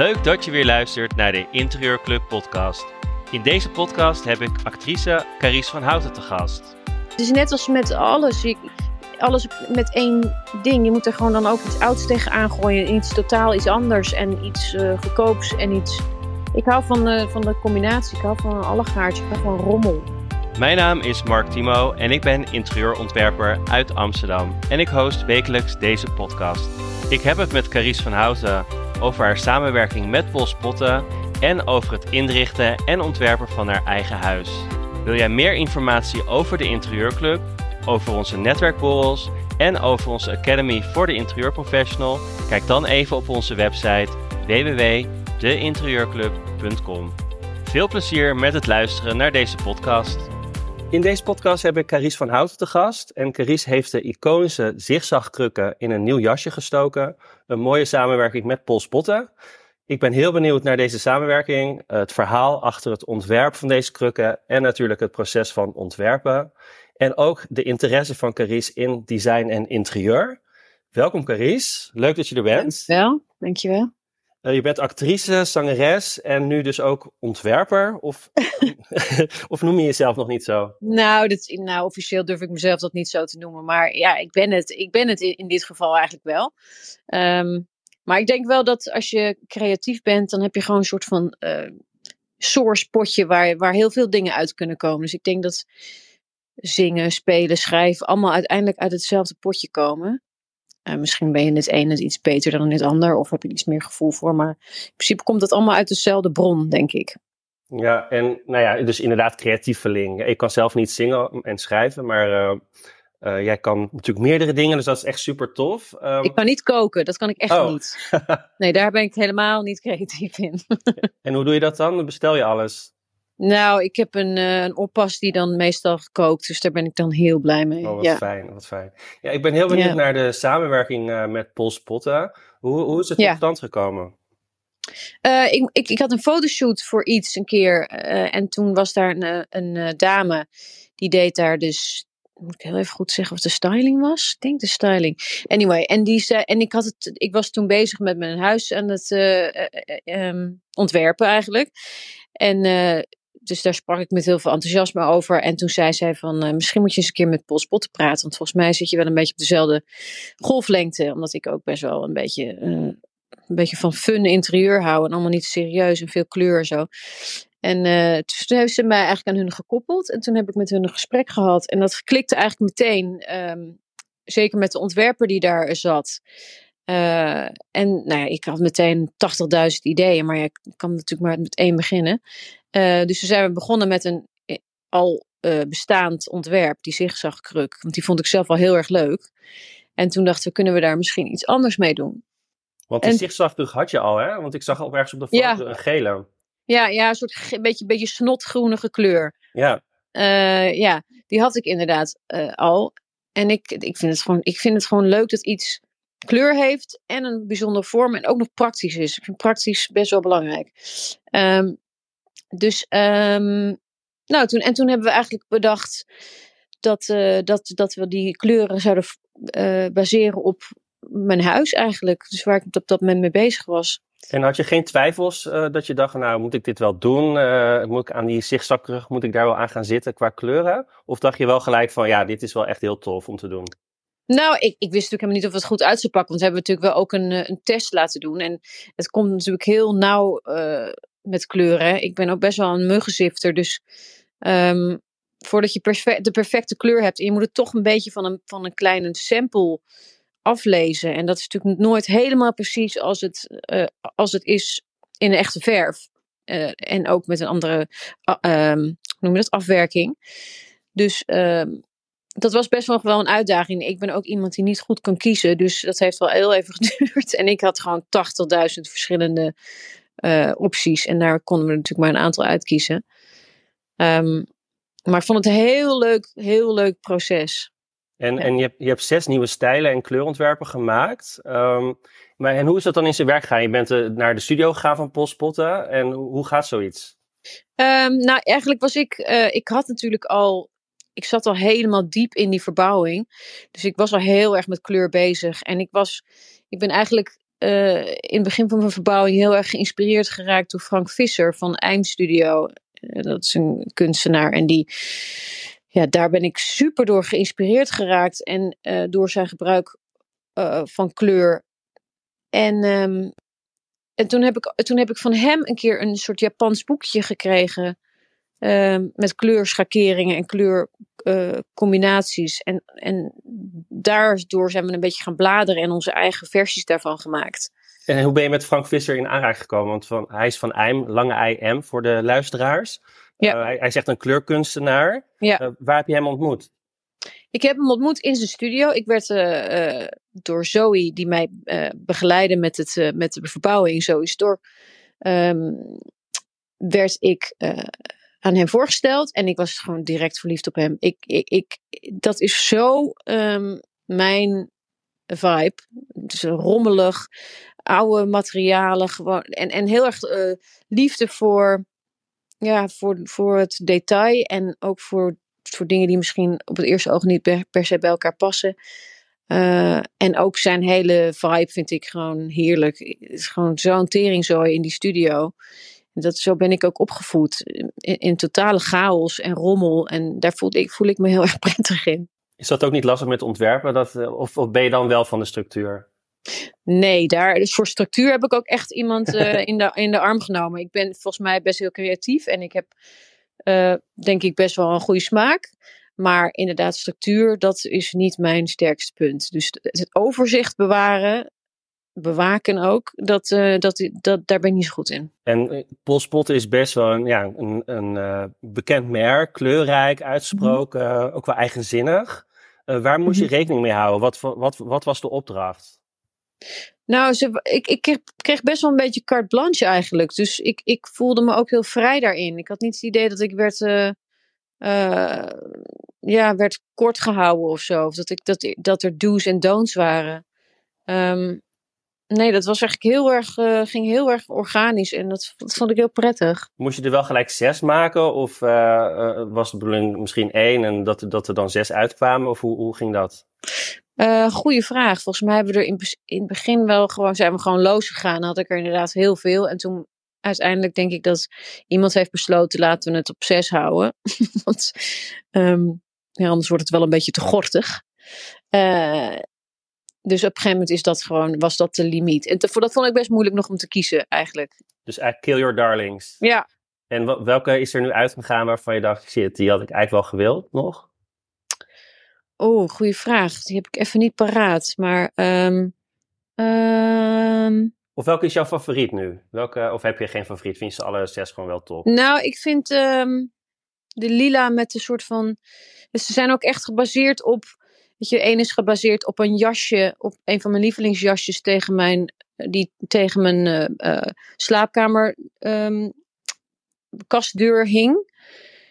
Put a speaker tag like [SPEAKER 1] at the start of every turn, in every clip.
[SPEAKER 1] Leuk dat je weer luistert naar de Interieurclub podcast. In deze podcast heb ik actrice Carice van Houten te gast.
[SPEAKER 2] Het is net als met alles. Alles met één ding. Je moet er gewoon dan ook iets ouds tegen aangooien. Iets totaal iets anders. En iets uh, goedkoops en iets... Ik hou van de, van de combinatie. Ik hou van een allegaartje. Ik hou van rommel.
[SPEAKER 1] Mijn naam is Mark Timo en ik ben interieurontwerper uit Amsterdam. En ik host wekelijks deze podcast. Ik heb het met Carice van Houten over haar samenwerking met Bos Potten en over het inrichten en ontwerpen van haar eigen huis. Wil jij meer informatie over de Interieurclub, over onze netwerkborrels en over onze Academy voor de interieurprofessional? Kijk dan even op onze website www.deinterieurclub.com. Veel plezier met het luisteren naar deze podcast. In deze podcast heb ik Carice van Houten te gast. En Carice heeft de iconische zigzagkrukken in een nieuw jasje gestoken. Een mooie samenwerking met Paul Spotten. Ik ben heel benieuwd naar deze samenwerking, het verhaal achter het ontwerp van deze krukken en natuurlijk het proces van ontwerpen. En ook de interesse van Carice in design en interieur. Welkom Carice, leuk dat je er bent.
[SPEAKER 2] Dankjewel, dankjewel.
[SPEAKER 1] Uh, je bent actrice, zangeres en nu dus ook ontwerper? Of, of noem je jezelf nog niet zo?
[SPEAKER 2] Nou, dat, nou, officieel durf ik mezelf dat niet zo te noemen. Maar ja, ik ben het, ik ben het in, dit geval eigenlijk wel. Um, maar ik denk wel dat als je creatief bent, dan heb je gewoon een soort van uh, source potje waar, waar heel veel dingen uit kunnen komen. Dus ik denk dat zingen, spelen, schrijven allemaal uiteindelijk uit hetzelfde potje komen. Uh, misschien ben je in het een iets beter dan in het ander, of heb je iets meer gevoel voor. Maar in principe komt dat allemaal uit dezelfde bron, denk ik.
[SPEAKER 1] Ja, en nou ja, dus inderdaad creatieveling. Ik kan zelf niet zingen en schrijven, maar uh, uh, jij kan natuurlijk meerdere dingen, dus dat is echt super tof.
[SPEAKER 2] Um... Ik kan niet koken, dat kan ik echt oh. niet. Nee, daar ben ik helemaal niet creatief in.
[SPEAKER 1] en hoe doe je dat dan? Dan bestel je alles?
[SPEAKER 2] Nou, ik heb een, uh, een oppas die dan meestal kookt, dus daar ben ik dan heel blij mee.
[SPEAKER 1] Oh, wat fijn, wat fijn. Ja, ik ben heel benieuwd ja. naar de samenwerking uh, met Paul Spotta. Hoe, hoe is het tot stand gekomen?
[SPEAKER 2] Uh, ik, ik, ik, had een fotoshoot voor iets een keer. En toen was daar een, een dame. Die deed daar dus moet ik heel even goed zeggen of de styling was? Ik denk de styling. Anyway, en, die zei, en ik, had het, ik was toen bezig met mijn huis aan het uh, um, ontwerpen eigenlijk. En uh, dus daar sprak ik met heel veel enthousiasme over. En toen zei zij van, uh, misschien moet je eens een keer met Paul Spotten praten. Want volgens mij zit je wel een beetje op dezelfde golflengte. Omdat ik ook best wel een beetje, een beetje van fun interieur hou. En allemaal niet serieus en veel kleur en zo. En uh, toen heeft ze mij eigenlijk aan hun gekoppeld. En toen heb ik met hun een gesprek gehad. En dat klikte eigenlijk meteen. Um, zeker met de ontwerper die daar zat. En nou ja, ik had meteen 80.000 ideeën. Maar ik kan natuurlijk maar met één beginnen. Uh, dus toen zijn we begonnen met een al bestaand ontwerp. Die zigzagkruk. Want die vond ik zelf al heel erg leuk. En toen dachten we, kunnen we daar misschien iets anders mee doen?
[SPEAKER 1] Want die en, zigzagkruk had je al, hè? Want ik zag al ergens op de foto ja, een gele.
[SPEAKER 2] Ja, ja een soort beetje, beetje snotgroenige kleur.
[SPEAKER 1] Ja.
[SPEAKER 2] Uh, ja, die had ik inderdaad al. En ik, ik, vind het gewoon, ik vind het gewoon leuk dat iets kleur heeft en een bijzondere vorm en ook nog praktisch is. Ik vind praktisch best wel belangrijk. Um, dus, um, nou, toen, en toen hebben we eigenlijk bedacht dat, uh, dat, dat we die kleuren zouden baseren op mijn huis eigenlijk. Dus waar ik op dat moment mee bezig was.
[SPEAKER 1] En had je geen twijfels uh, dat je dacht, nou moet ik dit wel doen? Uh, moet ik aan die zigzagkrug, moet ik daar wel aan gaan zitten qua kleuren? Of dacht je wel gelijk van, ja, dit is wel echt heel tof om te doen?
[SPEAKER 2] Nou, ik, ik wist natuurlijk helemaal niet of het goed uit zou pakken. Want we hebben natuurlijk wel ook een, eh, een test laten doen. En het komt natuurlijk heel nauw uh, met kleuren. Ik ben ook best wel een muggenzifter. Dus um, voordat je perfect, de perfecte kleur hebt... je moet het toch een beetje van een, van een kleine sample aflezen. En dat is natuurlijk nooit helemaal precies als het, uh, als het is in een echte verf. Uh, en ook met een andere uh, noem je dat, afwerking. Dus ehm, dat was best wel een uitdaging. Ik ben ook iemand die niet goed kan kiezen. Dus dat heeft wel heel even geduurd. En ik had gewoon 80.000 verschillende opties. En daar konden we natuurlijk maar een aantal uitkiezen. Um, maar ik vond het een heel leuk, heel leuk proces.
[SPEAKER 1] En, en je, hebt, je hebt zes nieuwe stijlen en kleurontwerpen gemaakt. Um, maar en hoe is dat dan in zijn werk gegaan? Je bent uh, naar de studio gegaan van Pospotten. En hoe gaat zoiets?
[SPEAKER 2] Um, nou, eigenlijk was ik... Uh, ik had natuurlijk al... Ik zat al helemaal diep in die verbouwing. Dus ik was al heel erg met kleur bezig. En ik was... Ik ben eigenlijk eh, in het begin van mijn verbouwing heel erg geïnspireerd geraakt door Frank Visser van Eimstudio. Uh, dat is een kunstenaar en die, ja, daar ben ik super door geïnspireerd geraakt en uh, door zijn gebruik van kleur. En, um, en toen, heb ik, toen heb ik van hem een keer een soort Japans boekje gekregen uh, met kleurschakeringen en kleurcombinaties. Uh, en, en daardoor zijn we een beetje gaan bladeren en onze eigen versies daarvan gemaakt.
[SPEAKER 1] En hoe ben je met Frank Visser in aanraking gekomen? Want van, hij is van IJm, lange IM voor de luisteraars. Ja. Uh, hij, hij zegt een kleurkunstenaar. Ja. Uh, waar heb je hem ontmoet?
[SPEAKER 2] Ik heb hem ontmoet in zijn studio. Ik werd door Zoe, die mij begeleidde met, het, met de verbouwing, Zoe Store, um, werd ik aan hem voorgesteld. En ik was gewoon direct verliefd op hem. Ik, ik, ik, dat is zo um, mijn vibe. Dus rommelig, oude materialen. Gewoon, en, en heel erg uh, liefde voor, ja, voor, voor het detail. En ook voor, voor dingen die misschien op het eerste oog niet per, per se bij elkaar passen. Uh, en ook zijn hele vibe vind ik gewoon heerlijk. Het is gewoon zo'n teringzooi in die studio. Dat, zo ben ik ook opgevoed. In, in, totale chaos en rommel. En daar voel ik, voel ik me heel erg prettig in.
[SPEAKER 1] Is dat ook niet lastig met ontwerpen? Dat, eh, of, of ben je dan wel van de structuur?
[SPEAKER 2] Nee, daar, dus voor structuur heb ik ook echt iemand uh, in, de, in de arm genomen. Ik ben volgens mij best heel creatief en ik heb uh, denk ik best wel een goede smaak. Maar inderdaad, structuur, dat is niet mijn sterkste punt. Dus het overzicht bewaren, bewaken ook, dat, uh, dat, dat, daar ben ik niet zo goed in.
[SPEAKER 1] En Polspot is best wel een, ja, een, een uh, bekend merk, kleurrijk, uitgesproken, mm -hmm. ook wel eigenzinnig. waar moest je mm -hmm. rekening mee houden? Wat, wat, wat was de opdracht?
[SPEAKER 2] Nou, ze, ik, ik kreeg, kreeg, best wel een beetje carte blanche eigenlijk. Dus ik, ik voelde me ook heel vrij daarin. Ik had niet het idee dat ik werd, ja, werd kort gehouden of zo. Of dat, ik, dat, dat er do's en don'ts waren. Um, Nee, dat was eigenlijk heel erg, uh, ging heel erg organisch en dat, dat, vond ik heel prettig.
[SPEAKER 1] Moest je er wel gelijk zes maken of uh, uh, was de bedoeling misschien één en dat, dat er dan zes uitkwamen of hoe, hoe ging dat?
[SPEAKER 2] goeie vraag. Volgens mij hebben we er in, in het begin wel gewoon, zijn we gewoon los gegaan. Had ik er inderdaad heel veel en toen uiteindelijk denk ik dat iemand heeft besloten laten we het op zes houden. Want um, ja, anders wordt het wel een beetje te gortig. Uh, dus op een gegeven moment is dat gewoon, was dat de limiet. En te, dat vond ik best moeilijk nog om te kiezen eigenlijk.
[SPEAKER 1] Dus eigenlijk Kill Your Darlings.
[SPEAKER 2] Ja.
[SPEAKER 1] En welke is er nu uitgegaan waarvan je dacht, shit, die had ik eigenlijk wel gewild nog?
[SPEAKER 2] Oh, goede vraag. Die heb ik even niet paraat. Maar. Um, um...
[SPEAKER 1] Of welke is jouw favoriet nu? Welke, of heb je geen favoriet? Vind je ze alle zes gewoon wel top?
[SPEAKER 2] Nou, ik vind um, de lila met een soort van. Dus ze zijn ook echt gebaseerd op Weet één is gebaseerd op een jasje, op een van mijn lievelingsjasjes tegen mijn, die tegen mijn uh, slaapkamer um, kastdeur hing.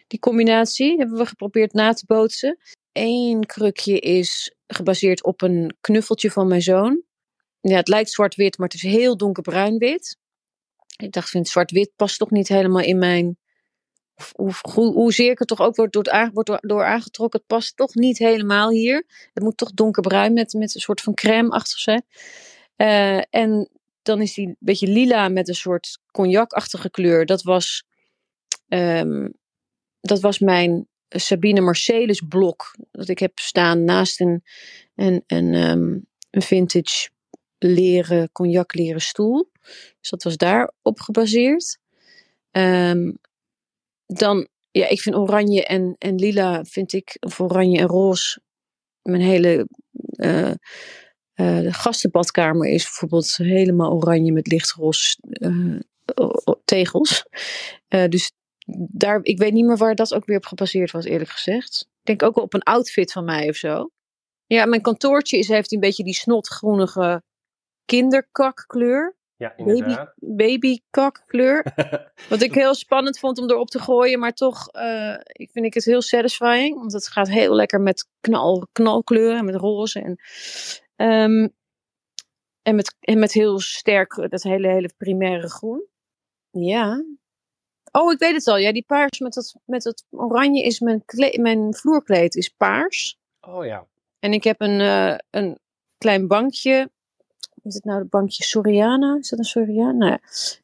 [SPEAKER 2] Die combinatie hebben we geprobeerd na te bootsen. Eén krukje is gebaseerd op een knuffeltje van mijn zoon. Ja, het lijkt zwart-wit, maar het is heel donkerbruin-wit. Ik dacht, vind zwart-wit past toch niet helemaal in mijn hoe, hoe, hoezeer ik er toch ook wordt door, door, aangetrokken, het past toch niet helemaal hier. Het moet toch donkerbruin met, met een soort van crème-achtig zijn. Uh, en dan is die een beetje lila met een soort cognac-achtige kleur. Dat was, um, dat was mijn Sabine Marcelis blok. Dat ik heb staan naast een, een, een, um, een vintage leren, cognac leren stoel. Dus dat was daarop gebaseerd. Um, dan, ja, ik vind oranje en, en lila, vind ik, of oranje en roze, mijn hele uh, uh, de gastenbadkamer is bijvoorbeeld helemaal oranje met lichtroze uh, tegels. dus daar, ik weet niet meer waar dat ook weer op gebaseerd was, eerlijk gezegd. Ik denk ook wel op een outfit van mij of zo. Ja, mijn kantoortje is, heeft een beetje die snotgroenige kinderkakkleur.
[SPEAKER 1] Ja,
[SPEAKER 2] baby, babykakkleur. Wat ik heel spannend vond om erop te gooien. Maar toch uh, ik vind ik het heel satisfying. Want het gaat heel lekker met knal, knalkleuren. Met roze. En, um, en, met, en met heel sterk dat hele, hele primaire groen. Ja. Oh, ik weet het al. Ja, die paars met dat, met dat oranje is mijn, mijn vloerkleed is paars.
[SPEAKER 1] Oh ja.
[SPEAKER 2] En ik heb een, uh, een klein bankje is het nou het bankje Soriana? Is dat een Soriana? Nou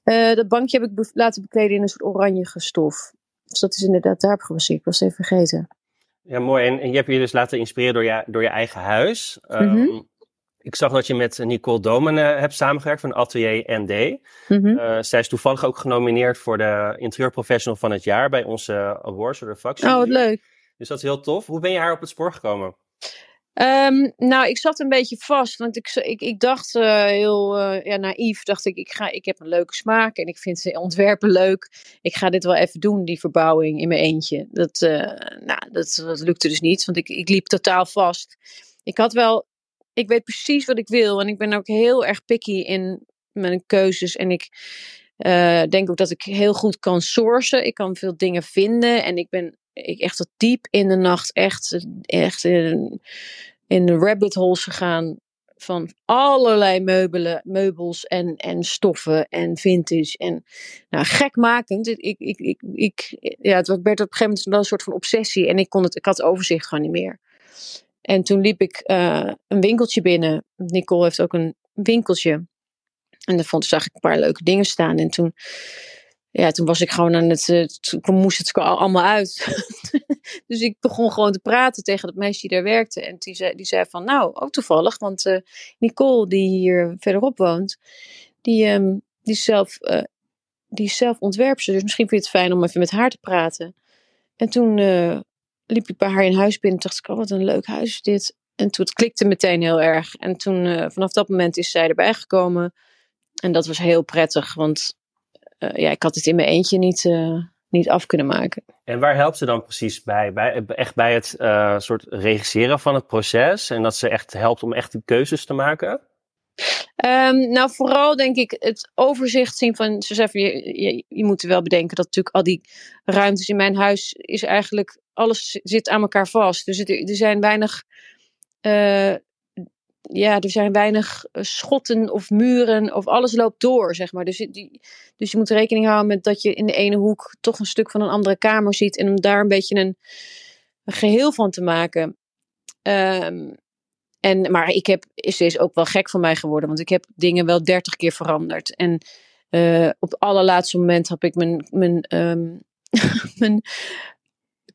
[SPEAKER 2] ja. Eh, dat bankje heb ik be- laten bekleden in een soort oranje stof. Dus dat is inderdaad daarop gebaseerd. Ik was even vergeten.
[SPEAKER 1] Ja, mooi. En, en je hebt je dus laten inspireren door je, door je eigen huis. Ehm,
[SPEAKER 2] Mhm.
[SPEAKER 1] Ik zag dat je met Nicole Domen eh, hebt samengewerkt van Atelier ND.
[SPEAKER 2] Mhm.
[SPEAKER 1] Eh, zij is toevallig ook genomineerd voor de interieurprofessional van het jaar bij onze awards door de
[SPEAKER 2] Oh,
[SPEAKER 1] vakjury.
[SPEAKER 2] wat leuk.
[SPEAKER 1] Dus dat is heel tof. Hoe ben je haar op het spoor gekomen?
[SPEAKER 2] Ehm, nou, ik zat een beetje vast, want ik, ik, ik dacht eh, heel eh, ja, naïef, dacht ik, ik, ga, ik heb een leuke smaak en ik vind ze ontwerpen leuk. Ik ga dit wel even doen, die verbouwing in mijn eentje. Dat, eh, nou, dat, lukte dus niet, want ik, ik liep totaal vast. Ik had wel, ik weet precies wat ik wil en ik ben ook heel erg picky in mijn keuzes en ik denk ook dat ik heel goed kan sourcen. Ik kan veel dingen vinden en ik ben ik echt tot diep in de nacht echt, echt in, de rabbit holes gegaan van allerlei meubelen, meubels en, en stoffen en vintage. En nou, gekmakend. Ik, ik, ik, ik, ja, het werd op een gegeven moment wel een soort van obsessie en ik, kon het, ik had overzicht gewoon niet meer. En toen liep ik eh, een winkeltje binnen. Nicole heeft ook een winkeltje. En daar vond, zag ik een paar leuke dingen staan. En toen, ja, toen was ik gewoon aan het. eh, Toen moest het al- allemaal uit. dus ik begon gewoon te praten tegen dat meisje die daar werkte. En die zei, die zei van, nou, ook toevallig. Want eh, Nicole, die hier verderop woont, die, ehm, die, zelf, eh, die zelf ontwerpster. Dus misschien vind je het fijn om even met haar te praten. En toen liep ik bij haar in huis binnen. dacht ik, oh, wat een leuk huis is dit. En toen het klikte meteen heel erg. En toen, vanaf dat moment is zij erbij gekomen. En dat was heel prettig, want eh, ja, ik had het in mijn eentje niet, eh, niet af kunnen maken.
[SPEAKER 1] En waar helpt ze dan precies bij? bij echt bij het eh, soort regisseren van het proces? En dat ze echt helpt om echt die keuzes te maken?
[SPEAKER 2] Ehm, nou, vooral denk ik het overzicht zien van. Ze zeggen, je, je, je moet wel bedenken dat natuurlijk al die ruimtes in mijn huis is eigenlijk. Alles zit aan elkaar vast. Dus het, er zijn weinig. Ja, er zijn weinig eh, schotten of muren of alles loopt door, zeg maar. Dus, die, dus je moet rekening houden met dat je in de ene hoek toch een stuk van een andere kamer ziet en om daar een beetje een, geheel van te maken. Ehm, en, maar ik heb, ze is ook wel gek van mij geworden, want ik heb dingen wel dertig keer veranderd. En eh, op het allerlaatste moment heb ik mijn, mijn, ehm, mijn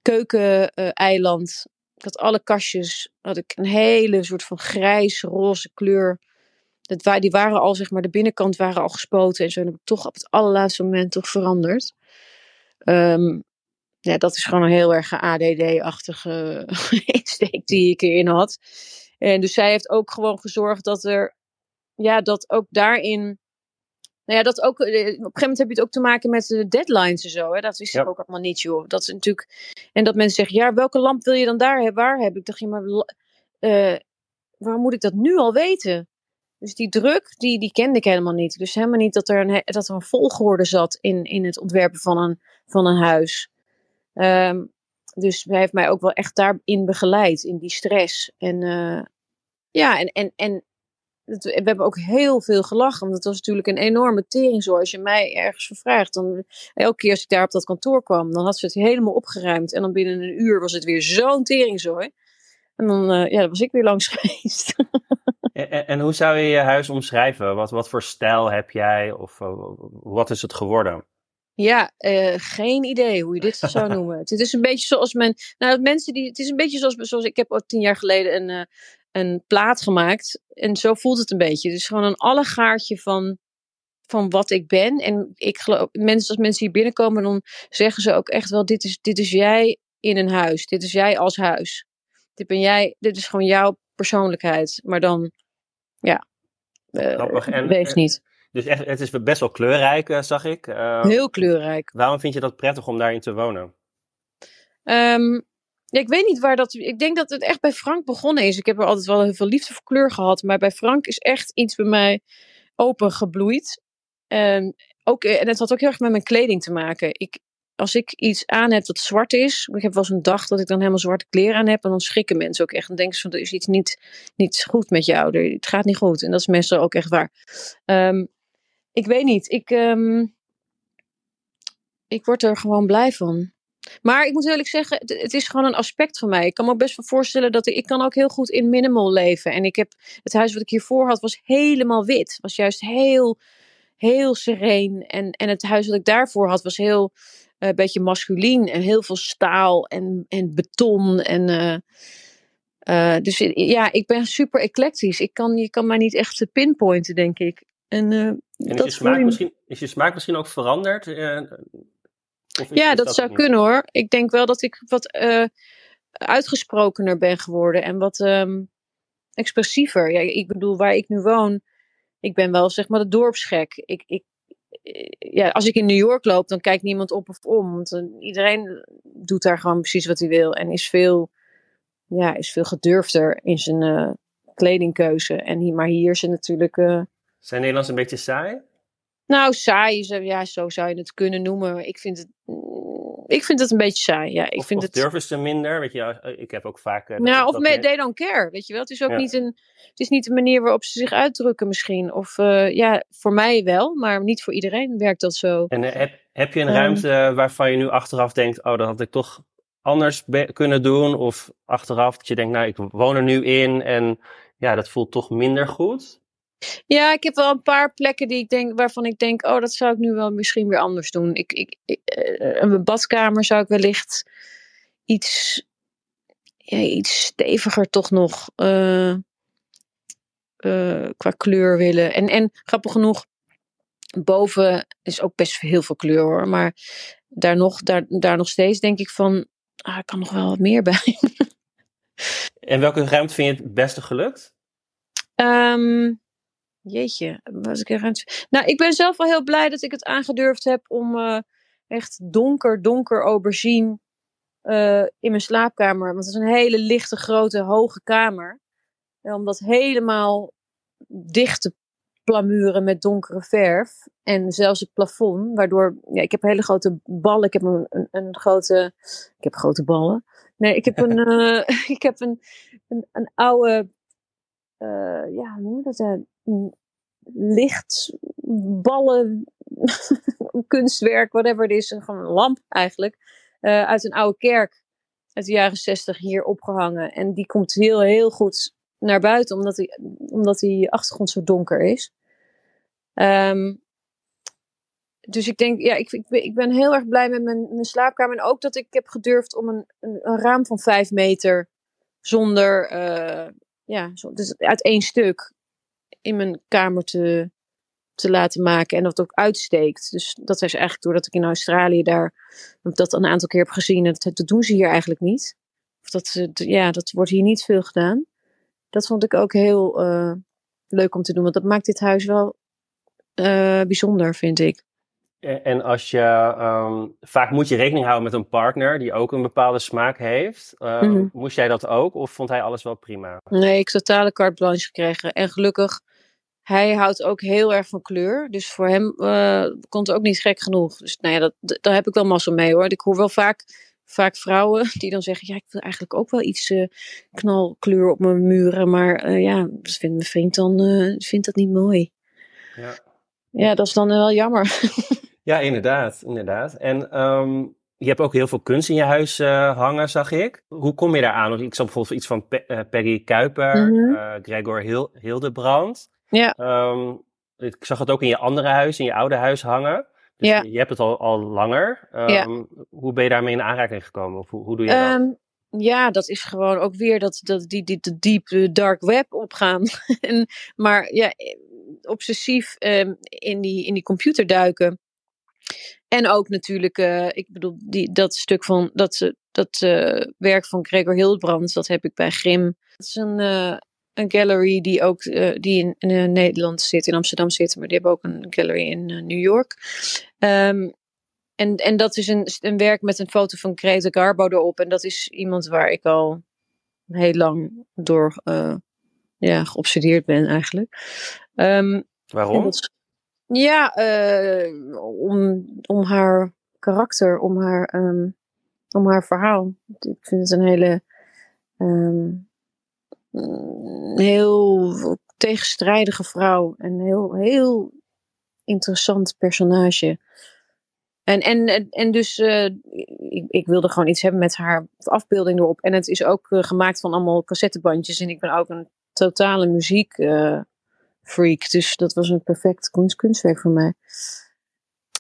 [SPEAKER 2] keukeneiland had alle kastjes, had ik een hele soort van grijs-roze kleur. Dat, die waren al, zeg maar, de binnenkant waren al gespoten. En zo heb ik toch op het allerlaatste moment toch veranderd. Ehm, ja, dat is gewoon een heel erg ADD-achtige insteek die ik erin had. En dus zij heeft ook gewoon gezorgd dat er, ja, dat ook daarin nou ja, dat ook, eh, op een gegeven moment heb je het ook te maken met de deadlines en zo. Hè? Dat wist
[SPEAKER 1] Ja.
[SPEAKER 2] ik ook allemaal niet, joh. Dat is natuurlijk... En dat mensen zeggen, ja, welke lamp wil je dan daar hebben? Waar heb ik? dacht, ja, maar la- eh, waar moet ik dat nu al weten? Dus die druk, die, die kende ik helemaal niet. Dus helemaal niet dat er een, dat er een volgorde zat in, in het ontwerpen van een, van een huis. Ehm, dus hij heeft mij ook wel echt daarin begeleid, in die stress. En eh, ja, en, en, en we hebben ook heel veel gelachen. Want het was natuurlijk een enorme teringzooi. Als je mij ergens vervraagt, dan elke keer als ik daar op dat kantoor kwam, dan had ze het helemaal opgeruimd. En dan binnen een uur was het weer zo'n teringzooi. En dan eh, ja, dan was ik weer langs geweest.
[SPEAKER 1] En, en, hoe zou je je huis omschrijven? Wat, wat voor stijl heb jij? Of eh, wat is het geworden?
[SPEAKER 2] Ja, eh, geen idee hoe je dit zou noemen. Het is een beetje zoals men. Nou, mensen die. Het is een beetje zoals, zoals ik heb ook tien jaar geleden een, een plaat gemaakt. En zo voelt het een beetje. Het is gewoon een allegaartje van, van wat ik ben. En ik geloof, mensen, als mensen hier binnenkomen, dan zeggen ze ook echt wel: dit is, dit is jij in een huis. Dit is jij als huis. Dit ben jij. Dit is gewoon jouw persoonlijkheid. Maar dan, ja. eh,
[SPEAKER 1] Grappig. En-
[SPEAKER 2] weegt niet.
[SPEAKER 1] Dus echt, het is best wel kleurrijk, eh, zag ik. Eh,
[SPEAKER 2] Heel kleurrijk.
[SPEAKER 1] Waarom vind je dat prettig om daarin te wonen?
[SPEAKER 2] Ehm, ja, ik weet niet waar dat. Ik denk dat het echt bij Frank begonnen is. Ik heb er altijd wel heel veel liefde voor kleur gehad. Maar bij Frank is echt iets bij mij open gebloeid. En, ook, en het had ook heel erg met mijn kleding te maken. Ik, als ik iets aan heb dat zwart is. Ik heb wel eens een dag dat ik dan helemaal zwarte kleren aan heb. En dan schrikken mensen ook echt. Dan denken ze van er is iets niet, niet goed met jou. Het gaat niet goed. En dat is meestal ook echt waar. Ehm, ik weet niet. Ik, ehm, ik word er gewoon blij van. Maar ik moet eerlijk zeggen, het, het is gewoon een aspect van mij. Ik kan me ook best wel voorstellen dat ik, ik kan ook heel goed in minimal leven. En ik heb het huis wat ik hiervoor had, was helemaal wit. Was juist heel, heel sereen. En, en het huis wat ik daarvoor had, was heel een uh, beetje masculien. En heel veel staal en, en beton. En, uh, uh, dus ja, ik ben super eclectisch. Ik kan, je kan mij niet echt pinpointen, denk ik. En,
[SPEAKER 1] en is,
[SPEAKER 2] dat
[SPEAKER 1] je smaak misschien, is je smaak misschien ook veranderd?
[SPEAKER 2] Ja, dat, dat zou kunnen hoor. Ik denk wel dat ik wat uh, uitgesprokener ben geworden en wat um, expressiever. Ja, ik bedoel, waar ik nu woon, ik ben wel zeg maar de dorpsgek. Ik, ik, ja, als ik in New York loop, dan kijkt niemand op of om. Want uh, iedereen doet daar gewoon precies wat hij wil en is veel, ja, is veel gedurfder in zijn uh, kledingkeuze. En hier, maar hier is het natuurlijk.
[SPEAKER 1] Zijn Nederlands een beetje saai?
[SPEAKER 2] Nou, saai, ja, zo zou je het kunnen noemen. Ik vind het, ik vind het een beetje saai. Ja, ik
[SPEAKER 1] of,
[SPEAKER 2] vind
[SPEAKER 1] of
[SPEAKER 2] het...
[SPEAKER 1] durven ze minder? Weet je, ik heb ook vaak. Uh,
[SPEAKER 2] nou, of they don't care. Weet je wel, het is ook ja. niet een, het is niet de manier waarop ze zich uitdrukken, misschien. Of uh, ja, voor mij wel, maar niet voor iedereen werkt dat zo.
[SPEAKER 1] En uh, heb, heb je een ruimte um, waarvan je nu achteraf denkt: oh, dat had ik toch anders kunnen doen? Of achteraf dat je denkt: nou, ik woon er nu in en ja, dat voelt toch minder goed?
[SPEAKER 2] Ja, ik heb wel een paar plekken die ik denk, waarvan ik denk, oh, dat zou ik nu wel misschien weer anders doen. Ik, ik, ik een badkamer zou ik wellicht iets, ja, iets steviger toch nog uh, uh, qua kleur willen. En, en grappig genoeg, boven is ook best heel veel kleur hoor. Maar daar nog, daar, daar nog steeds denk ik van, ah, ik kan nog wel wat meer bij.
[SPEAKER 1] en welke ruimte vind je het beste gelukt?
[SPEAKER 2] Um, Jeetje, was ik er aan Nou, ik ben zelf wel heel blij dat ik het aangedurfd heb om uh, echt donker, donker aubergine uh, in mijn slaapkamer. Want het is een hele lichte, grote, hoge kamer. En om dat helemaal dicht te plamuren met donkere verf. En zelfs het plafond, waardoor... Ja, ik heb hele grote ballen. Ik heb een, een, een grote... Ik heb grote ballen. Nee, ik heb een... uh, ik heb een, een, een oude... ja, hoe noem dat? lichtballen, kunstwerk, whatever het is, gewoon een lamp eigenlijk, uh, uit een oude kerk uit de jaren zestig hier opgehangen. En die komt heel, heel goed naar buiten, omdat die, omdat die achtergrond zo donker is. Um, dus ik denk, ja, ik, ik, ben, ik ben heel erg blij met mijn, mijn slaapkamer. En ook dat ik heb gedurfd om een, een, raam van vijf meter zonder, uh, ja, zo, dus uit één stuk in mijn kamer te, te laten maken en dat ook uitsteekt. Dus dat is eigenlijk doordat ik in Australië daar dat een aantal keer heb gezien. En dat, doen ze hier eigenlijk niet. Of dat, ja, dat wordt hier niet veel gedaan. Dat vond ik ook heel uh, leuk om te doen, want dat maakt dit huis wel uh, bijzonder, vind ik.
[SPEAKER 1] En als je, um, vaak moet je rekening houden met een partner die ook een bepaalde smaak heeft. Uh, mm -hmm. Moest jij dat ook of vond hij alles wel prima?
[SPEAKER 2] Nee, ik heb totale carte blanche gekregen. En gelukkig hij houdt ook heel erg van kleur. Dus voor hem uh, komt het ook niet gek genoeg. Dus nou ja, dat, daar heb ik wel massa mee hoor. Ik hoor wel vaak, vaak vrouwen die dan zeggen: Ja, ik wil eigenlijk ook wel iets uh, knalkleur op mijn muren. Maar uh, ja, dat vindt mijn vriend dan vindt dat niet mooi.
[SPEAKER 1] Ja.
[SPEAKER 2] ja, dat is dan wel jammer.
[SPEAKER 1] ja, inderdaad. inderdaad. En um, je hebt ook heel veel kunst in je huis hangen, zag ik. Hoe kom je daar aan? Ik zag bijvoorbeeld iets van Pe Peggy Kuiper, mm -hmm. Gregor Hil Hildebrand.
[SPEAKER 2] Ja.
[SPEAKER 1] Um, ik zag het ook in je andere huis, in je oude huis hangen. Dus
[SPEAKER 2] ja.
[SPEAKER 1] je hebt het al, al langer. Um,
[SPEAKER 2] ja.
[SPEAKER 1] Hoe ben je daarmee in aanraking gekomen? Of hoe, hoe doe je dat?
[SPEAKER 2] Ja, dat is gewoon ook weer dat, dat die, die, de deep dark web opgaan. en, maar ja, obsessief um, in, die, in die computer duiken. En ook natuurlijk, uh, ik bedoel, die, dat stuk van dat, dat uh, werk van Gregor Hildbrand, dat heb ik bij Grim. Dat is een, uh, een gallery die ook die in, in Nederland zit, in Amsterdam zit, maar die hebben ook een gallery in New York. Um, en, en dat is een, een werk met een foto van Greta Garbo erop. En dat is iemand waar ik al heel lang door ja, geobsedeerd ben eigenlijk. Um,
[SPEAKER 1] Waarom?
[SPEAKER 2] Dat, ja, om, om haar karakter, om haar, um, om haar verhaal. Ik vind het een hele um, heel tegenstrijdige vrouw. Een heel, heel interessant personage. En, en, en dus uh, ik, ik, wilde gewoon iets hebben met haar afbeelding erop. En het is ook uh, gemaakt van allemaal cassettebandjes. En ik ben ook een totale muziek freak. Dus dat was een perfect kunst, kunstwerk voor mij.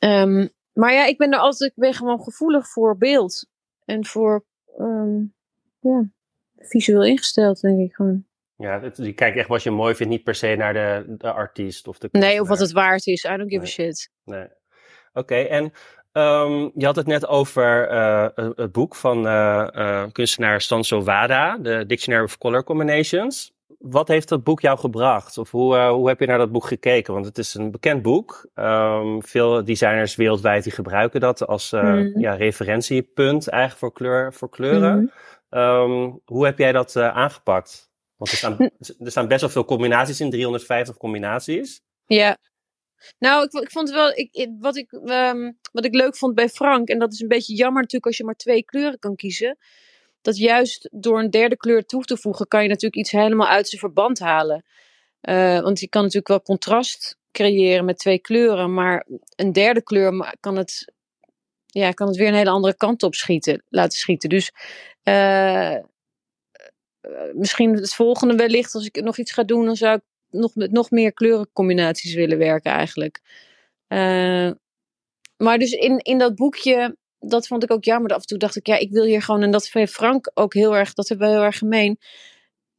[SPEAKER 2] Um, maar ja, ik ben er altijd, ik ben gewoon gevoelig voor beeld. En voor, um, ja, visueel ingesteld, denk ik gewoon.
[SPEAKER 1] Ja, het, je kijkt echt wat je mooi vindt, niet per se naar de, de artiest of de
[SPEAKER 2] Nee, of wat het waard is. I don't give
[SPEAKER 1] nee.
[SPEAKER 2] a shit.
[SPEAKER 1] Nee. Oké, en um, je had het net over uh, het boek van uh, uh, kunstenaar Stanso Wada, de Dictionary of Color Combinations. Wat heeft dat boek jou gebracht? Of hoe, hoe heb je naar dat boek gekeken? Want het is een bekend boek. Um, veel designers wereldwijd die gebruiken dat als mm. ja, referentiepunt eigenlijk voor, kleur, voor kleuren. Mm. Um, hoe heb jij dat aangepakt? Want er staan, er staan best wel veel combinaties in, 350 combinaties.
[SPEAKER 2] Ja. Nou, ik, ik vond wel, ik, wat, ik, um, wat ik leuk vond bij Frank, en dat is een beetje jammer natuurlijk als je maar twee kleuren kan kiezen, dat juist door een derde kleur toe te voegen, kan je natuurlijk iets helemaal uit zijn verband halen. Uh, want je kan natuurlijk wel contrast creëren met twee kleuren, maar een derde kleur kan het, ja, kan het weer een hele andere kant op schieten, laten schieten. Dus uh, misschien het volgende wellicht, als ik nog iets ga doen, dan zou ik nog met nog meer kleurencombinaties willen werken eigenlijk. Maar dus in, in dat boekje, dat vond ik ook jammer. Af en toe dacht ik, ja, ik wil hier gewoon, en dat heeft Frank ook heel erg, dat hebben we heel erg gemeen.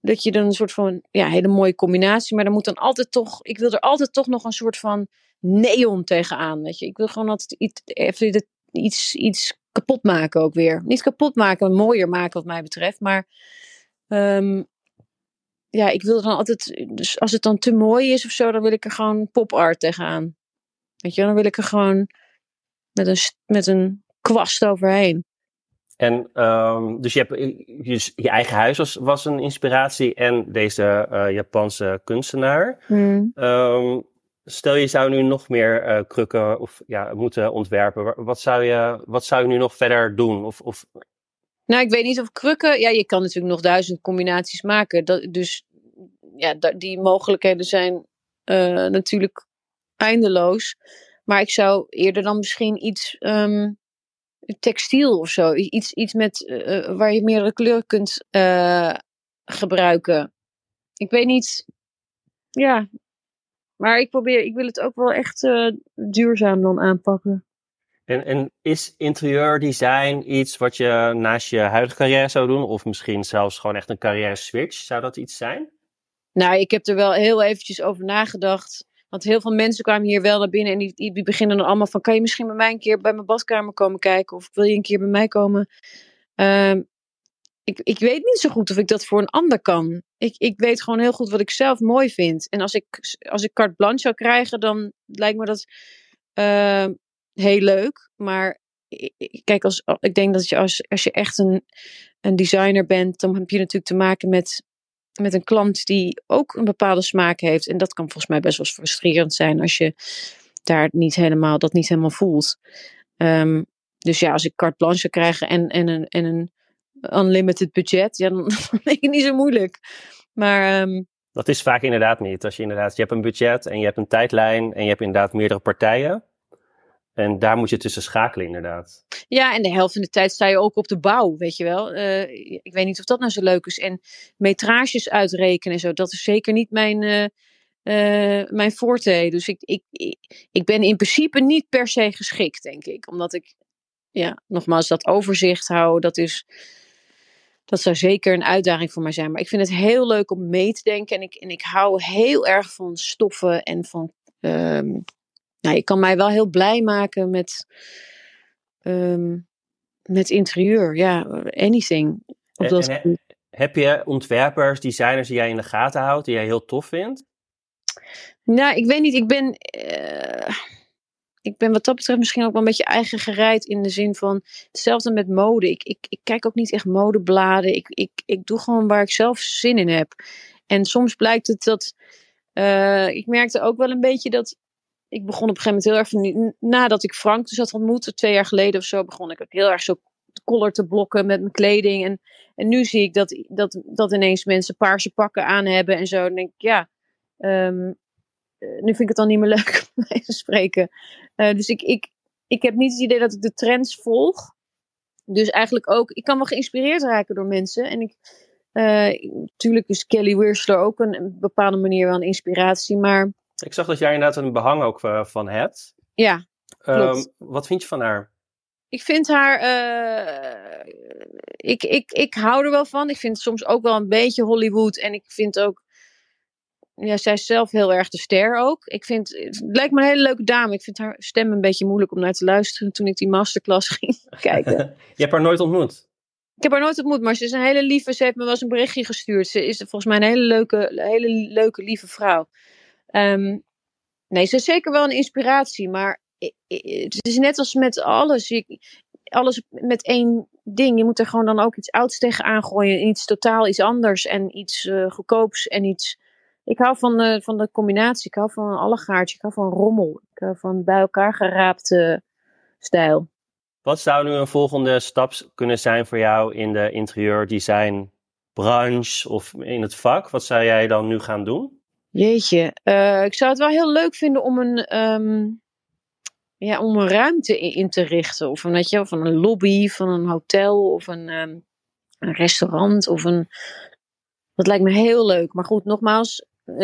[SPEAKER 2] Dat je dan een soort van, ja, hele mooie combinatie, maar dan moet dan altijd toch, ik wil er altijd toch nog een soort van neon tegenaan, weet je. Ik wil gewoon altijd iets, even iets, iets kapot maken ook weer. Niet kapot maken, mooier maken wat mij betreft, maar Um, ja, ik wil dan altijd, dus als het dan te mooi is of zo, dan wil ik er gewoon pop art tegenaan. Weet je, dan wil ik er gewoon met een, met een kwast overheen.
[SPEAKER 1] En um, dus je, hebt, je, je, eigen huis was, was een inspiratie en deze uh, Japanse kunstenaar.
[SPEAKER 2] Hmm.
[SPEAKER 1] Um, stel je zou nu nog meer uh, krukken of, ja, moeten ontwerpen. Wat zou, je, wat zou je nu nog verder doen? Of, of
[SPEAKER 2] nou, ik weet niet of krukken. Ja, je kan natuurlijk nog duizend combinaties maken. Dat, dus ja, die mogelijkheden zijn uh, natuurlijk eindeloos. Maar ik zou eerder dan misschien iets um, textiel of zo. Iets, iets met, uh, waar je meerdere kleuren kunt uh, gebruiken. Ik weet niet. Ja. Maar ik probeer, ik wil het ook wel echt duurzaam dan aanpakken.
[SPEAKER 1] En, en is interieurdesign iets wat je naast je huidige carrière zou doen? Of misschien zelfs gewoon echt een carrière switch? Zou dat iets zijn?
[SPEAKER 2] Nou, ik heb er wel heel eventjes over nagedacht. Want heel veel mensen kwamen hier wel naar binnen en die, die beginnen dan allemaal van: kan je misschien bij mij een keer bij mijn badkamer komen kijken? Of wil je een keer bij mij komen? Um, ik, ik weet niet zo goed of ik dat voor een ander kan. Ik, ik weet gewoon heel goed wat ik zelf mooi vind. En als ik, als ik carte blanche zou krijgen, dan lijkt me dat. Uh, heel leuk. Maar kijk, als, ik denk dat je als, als je echt een, een designer bent, dan heb je natuurlijk te maken met, met een klant die ook een bepaalde smaak heeft. En dat kan volgens mij best wel frustrerend zijn als je daar niet helemaal, dat niet helemaal voelt. Um, dus ja, als ik carte blanche krijg en, en, een, en een unlimited budget, ja, dan vind ik het niet zo moeilijk. Maar um,
[SPEAKER 1] dat is vaak inderdaad niet. Als je inderdaad, je hebt een budget en je hebt een tijdlijn en je hebt inderdaad meerdere partijen. En daar moet je tussen schakelen, inderdaad.
[SPEAKER 2] Ja, en de helft van de tijd sta je ook op de bouw, weet je wel. Uh, ik weet niet of dat nou zo leuk is. En metrages uitrekenen en zo, dat is zeker niet mijn, uh, mijn forte. Dus ik, ik, ik ben in principe niet per se geschikt, denk ik. Omdat ik, ja, nogmaals, dat overzicht hou, dat is. Dat zou zeker een uitdaging voor mij zijn. Maar ik vind het heel leuk om mee te denken. En ik, en ik hou heel erg van stoffen en van um, nou, je kan mij wel heel blij maken met, um, met interieur. Ja, anything.
[SPEAKER 1] Op dat en, en, heb je ontwerpers, designers die jij in de gaten houdt, die jij heel tof vindt?
[SPEAKER 2] Nou, ik weet niet. Ik ben, uh, ik ben wat dat betreft misschien ook wel een beetje eigen gereid in de zin van hetzelfde met mode. Ik, ik, ik kijk ook niet echt modebladen. Ik, ik, ik doe gewoon waar ik zelf zin in heb. En soms blijkt het dat. Uh, ik merkte ook wel een beetje dat ik begon op een gegeven moment heel erg nadat ik Frank dus had ontmoet, twee jaar geleden of zo, begon ik ook heel erg zo collar te blokken met mijn kleding. En, en nu zie ik dat, dat, dat ineens mensen paarse pakken aan hebben en zo. Dan denk ik, ja, um, nu vind ik het dan niet meer leuk om mee te spreken. Uh, dus ik, ik, ik heb niet het idee dat ik de trends volg. Dus eigenlijk ook, ik kan wel geïnspireerd raken door mensen. En ik, natuurlijk is Kelly Wearsler ook een, een, bepaalde manier wel een inspiratie, maar...
[SPEAKER 1] Ik zag dat jij inderdaad een behang ook van hebt.
[SPEAKER 2] Ja,
[SPEAKER 1] um, Wat vind je van haar?
[SPEAKER 2] Ik vind haar. Uh, ik, ik, ik hou er wel van. Ik vind het soms ook wel een beetje Hollywood. En ik vind ook. Ja, zij is zelf heel erg de ster ook. Ik vind. Het lijkt me een hele leuke dame. Ik vind haar stem een beetje moeilijk om naar te luisteren. toen ik die masterclass ging kijken.
[SPEAKER 1] Je hebt haar nooit ontmoet?
[SPEAKER 2] Ik heb haar nooit ontmoet, maar ze is een hele lieve. Ze heeft me wel eens een berichtje gestuurd. Ze is volgens mij een hele leuke, hele leuke lieve vrouw. Um, nee, ze is zeker wel een inspiratie. Maar het is net als met alles. alles met één ding. Je moet er gewoon dan ook iets ouds tegen aangooien. Iets totaal iets anders. En iets uh, goedkoops en iets... Ik hou van de, van de combinatie. Ik hou van een allegaartje. Ik hou van rommel. Ik hou van bij elkaar geraapte stijl.
[SPEAKER 1] Wat zou nu een volgende stap kunnen zijn voor jou in de interieurdesign branche of in het vak? Wat zou jij dan nu gaan doen?
[SPEAKER 2] Jeetje, uh, ik zou het wel heel leuk vinden om een, um, ja, om een ruimte in te richten. Of een, weet je, of een lobby van een hotel of een, ehm, een restaurant. Of een... Dat lijkt me heel leuk. Maar goed, nogmaals, uh,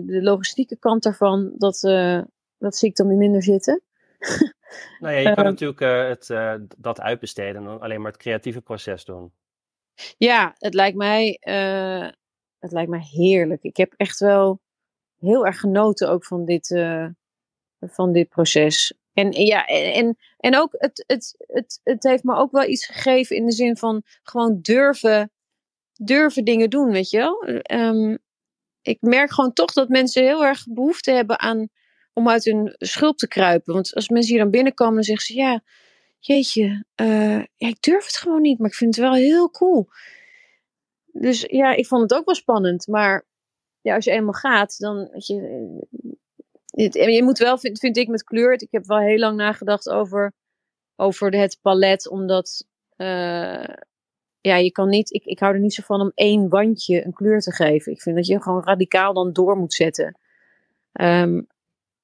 [SPEAKER 2] de logistieke kant daarvan, dat, uh, dat zie ik dan weer minder zitten.
[SPEAKER 1] nou ja, je kan ehm. natuurlijk het, dat uitbesteden en dan alleen maar het creatieve proces doen.
[SPEAKER 2] Ja, het lijkt mij, het lijkt mij heerlijk. Ik heb echt wel heel erg genoten ook van dit, van dit proces. En, ja, en, en ook het, het, het, het heeft me ook wel iets gegeven in de zin van gewoon durven, durven dingen doen, weet je wel. Um, ik merk gewoon toch dat mensen heel erg behoefte hebben aan om uit hun schulp te kruipen. Want als mensen hier dan binnenkomen, dan zeggen ze ja, jeetje, uh, ja, ik durf het gewoon niet, maar ik vind het wel heel cool. Dus ja, ik vond het ook wel spannend, maar ja, als je eenmaal gaat, dan weet je, je moet wel, vind, vind ik, met kleur. Ik heb wel heel lang nagedacht over, over het palet. Omdat, uh, ja, je kan niet, ik, ik hou er niet zo van om één wandje een kleur te geven. Ik vind dat je gewoon radicaal dan door moet zetten. Um,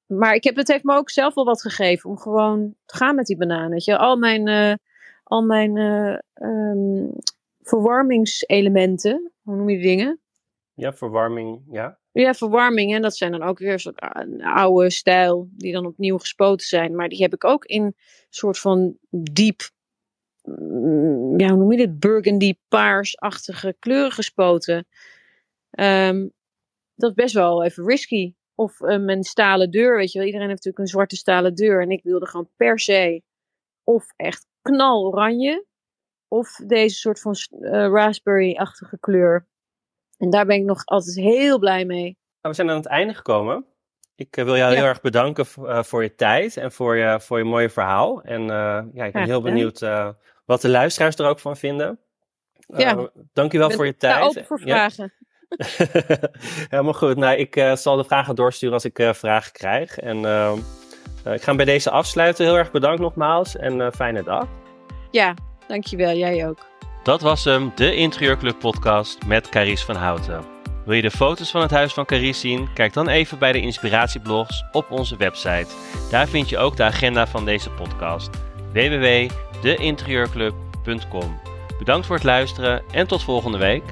[SPEAKER 2] maar ik heb, het heeft me ook zelf wel wat gegeven om gewoon te gaan met die bananen. Weet je, al mijn, uh, al mijn um, verwarmingselementen, hoe noem je die dingen?
[SPEAKER 1] Ja, verwarming, ja.
[SPEAKER 2] Ja, verwarming. En dat zijn dan ook weer soort ah, oude stijl, die dan opnieuw gespoten zijn. Maar die heb ik ook in soort van diep, mm, ja, hoe noem je dit? Burgundy paarsachtige kleuren gespoten. Um, dat is best wel even risky. Of mijn stalen deur, weet je wel. Iedereen heeft natuurlijk een zwarte stalen deur. En ik wilde gewoon per se of echt knal oranje. Of deze soort van uh, raspberry-achtige kleur. En daar ben ik nog altijd heel blij mee. Nou,
[SPEAKER 1] we zijn aan het einde gekomen. Ik uh, wil jou heel erg bedanken uh, voor je tijd en voor je, voor je mooie verhaal. En uh, ja, ik ben heel benieuwd wat de luisteraars er ook van vinden. Ja. Dankjewel voor je tijd.
[SPEAKER 2] open voor vragen.
[SPEAKER 1] Ja. Helemaal goed. Nou, ik zal de vragen doorsturen als ik vragen krijg. En ik ga hem bij deze afsluiten. Heel erg bedankt nogmaals en fijne dag.
[SPEAKER 2] Ja, dankjewel. Jij ook.
[SPEAKER 1] Dat was hem, de Interieurclub podcast met Caries van Houten. Wil je de foto's van het huis van Caries zien? Kijk dan even bij de inspiratieblogs op onze website. Daar vind je ook de agenda van deze podcast. www.deinterieurclub.com Bedankt voor het luisteren en tot volgende week.